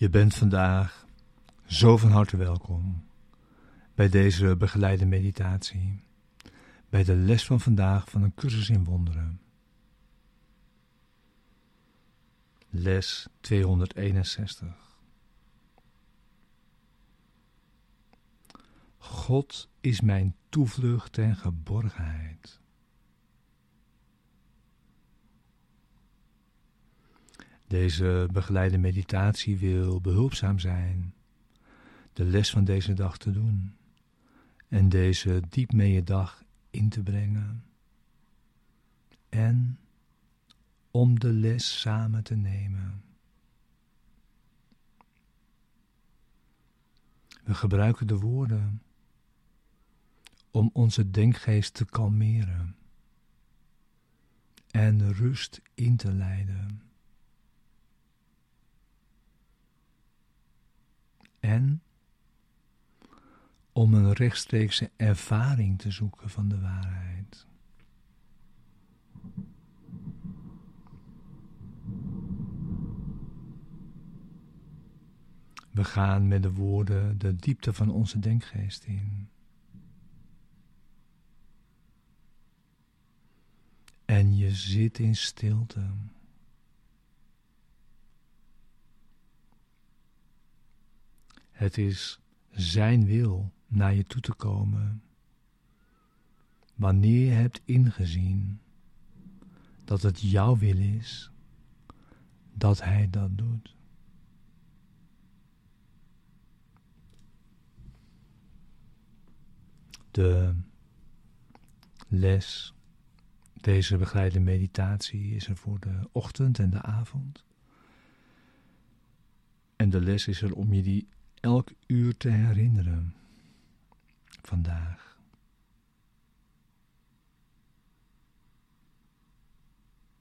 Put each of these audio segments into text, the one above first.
Je bent vandaag zo van harte welkom bij deze begeleide meditatie, bij de les van vandaag van een cursus in wonderen. Les 261. God is mijn toevlucht en geborgenheid. Deze begeleide meditatie wil behulpzaam zijn de les van deze dag te doen en deze diep mee dag in te brengen en om de les samen te nemen. We gebruiken de woorden om onze denkgeest te kalmeren en rust in te leiden. Om een rechtstreekse ervaring te zoeken van de waarheid. We gaan met de woorden de diepte van onze denkgeest in. En je zit in stilte. Het is Zijn wil naar je toe te komen. Wanneer je hebt ingezien dat het jouw wil is, dat Hij dat doet. De les, deze begeleide meditatie, is er voor de ochtend en de avond. En de les is er om je die elk uur te herinneren vandaag.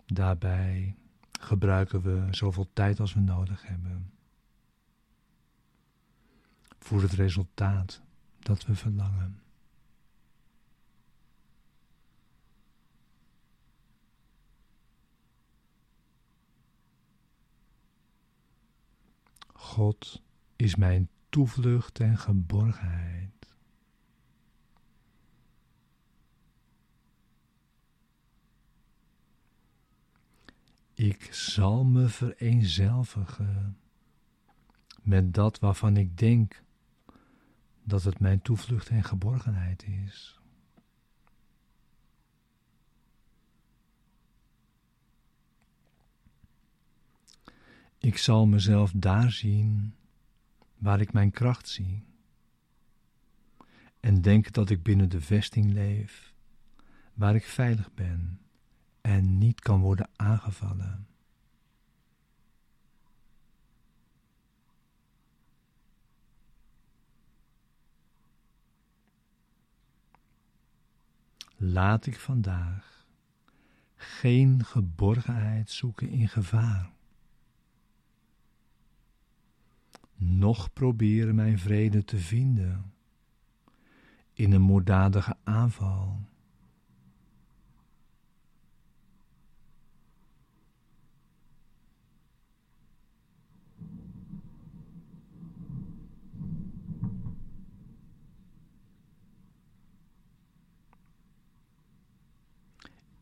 Daarbij gebruiken we zoveel tijd als we nodig hebben voor het resultaat dat we verlangen. God is mijn toevlucht en geborgenheid. Ik zal me vereenzelvigen met dat waarvan ik denk dat het mijn toevlucht en geborgenheid is. Ik zal mezelf daar zien waar ik mijn kracht zie en denk dat ik binnen de vesting leef, waar ik veilig ben en niet kan worden aangevallen. Laat ik vandaag geen geborgenheid zoeken in gevaar. Nog proberen mijn vrede te vinden in een moorddadige aanval.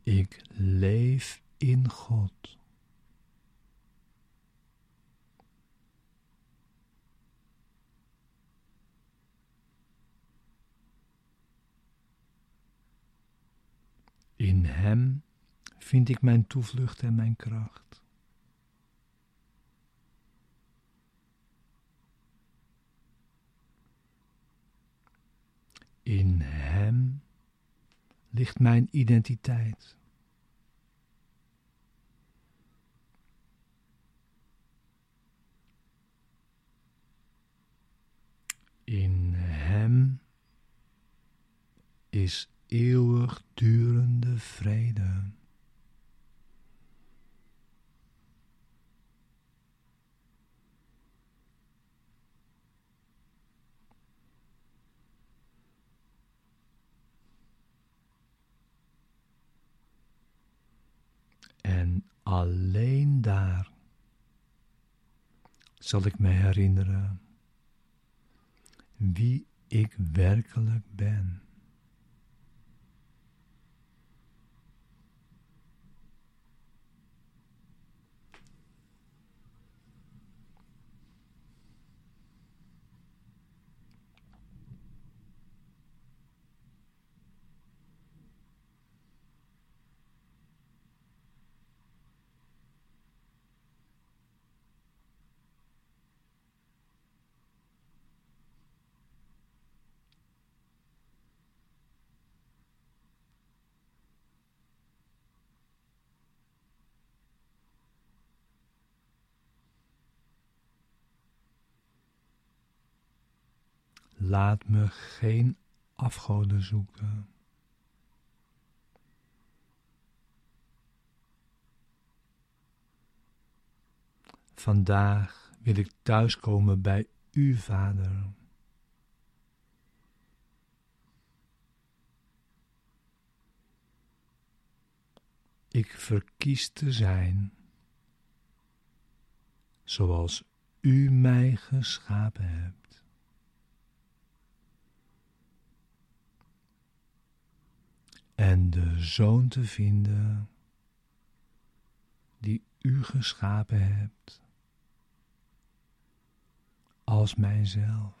Ik leef in God. In Hem vind ik mijn toevlucht en mijn kracht. In Hem ligt mijn identiteit. In Hem is eeuwigdurende vrede. En alleen daar zal ik me herinneren wie ik werkelijk ben. Laat me geen afgoden zoeken. Vandaag wil ik thuiskomen bij u, Vader. Ik verkies te zijn zoals u mij geschapen hebt. En de zoon te vinden die u geschapen hebt als mijzelf.